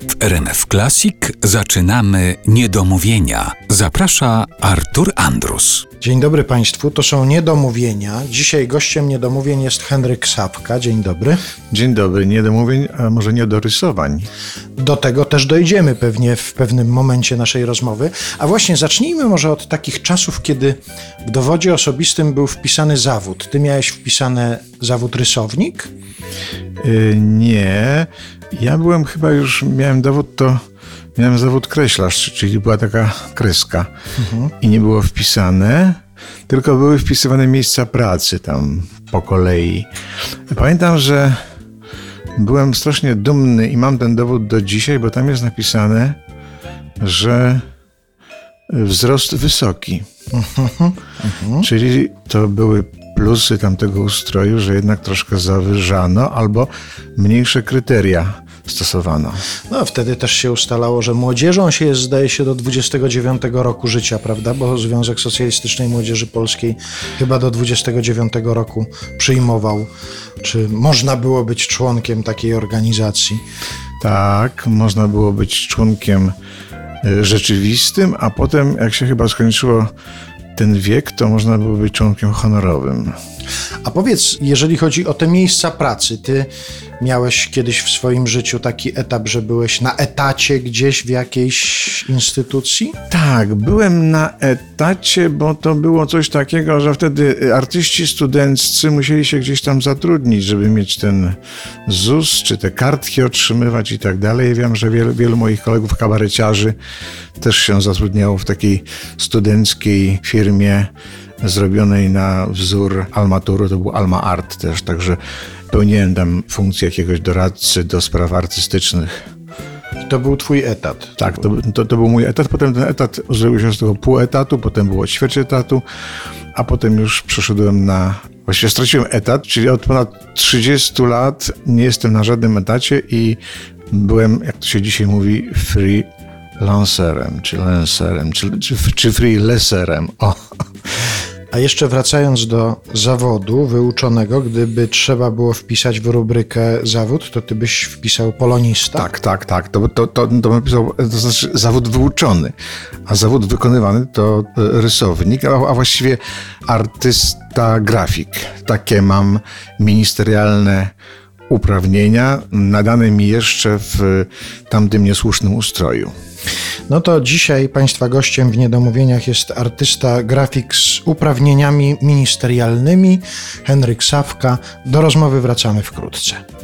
W RMF Classic zaczynamy niedomówienia. Zaprasza Artur Andrus. Dzień dobry Państwu, to są niedomówienia. Dzisiaj gościem niedomówień jest Henryk Sapka. Dzień dobry. Dzień dobry, niedomówień, a może niedorysowań. Do tego też dojdziemy pewnie w pewnym momencie naszej rozmowy. A właśnie zacznijmy może od takich czasów, kiedy w dowodzie osobistym był wpisany zawód. Ty miałeś wpisane zawód rysownik? Yy, nie, ja byłem chyba już, miałem dowód, to miałem zawód kreślarz, czyli była taka kreska. I nie było wpisane, tylko były wpisywane miejsca pracy tam po kolei. Pamiętam, że byłem strasznie dumny i mam ten dowód do dzisiaj, bo tam jest napisane, że wzrost wysoki. Czyli to były plusy tamtego ustroju, że jednak troszkę zawyżano albo mniejsze kryteria stosowano. No, wtedy też się ustalało, że młodzieżą się jest, zdaje się, do 29 roku życia, prawda? Bo Związek Socjalistycznej Młodzieży Polskiej chyba do 29 roku przyjmował, czy można było być członkiem takiej organizacji. Tak, można było być członkiem y, rzeczywistym, a potem, jak się chyba skończyło ten wiek, to można było być członkiem honorowym. A powiedz, jeżeli chodzi o te miejsca pracy, ty miałeś kiedyś w swoim życiu taki etap, że byłeś na etacie gdzieś w jakiejś instytucji? Tak, byłem na etacie, bo to było coś takiego, że wtedy artyści studenccy musieli się gdzieś tam zatrudnić, żeby mieć ten ZUS, czy te kartki otrzymywać i tak dalej. Wiem, że wielu, wielu moich kolegów kabareciarzy też się zatrudniało w takiej studenckiej firmie zrobionej na wzór Almaturu, to był Alma Art też, także pełniłem tam funkcję jakiegoś doradcy do spraw artystycznych. To był twój etat. Tak, to, to, to był mój etat. Potem ten etat zrobił się z tego pół etatu, potem było ćwierć etatu, a potem już przeszedłem na. Właściwie straciłem etat, czyli od ponad 30 lat nie jestem na żadnym etacie i byłem, jak to się dzisiaj mówi, free lancerem, czy lancerem, czy, czy, czy freelancerem. O. A jeszcze wracając do zawodu wyuczonego, gdyby trzeba było wpisać w rubrykę zawód, to ty byś wpisał polonista? Tak, tak, tak. To, to, to, to bym pisał, to znaczy zawód wyuczony, a zawód wykonywany to e, rysownik, a, a właściwie artysta grafik. Takie mam ministerialne uprawnienia, nadane mi jeszcze w tamtym niesłusznym ustroju. No to dzisiaj Państwa gościem w Niedomówieniach jest artysta grafik z uprawnieniami ministerialnymi, Henryk Sawka. Do rozmowy wracamy wkrótce.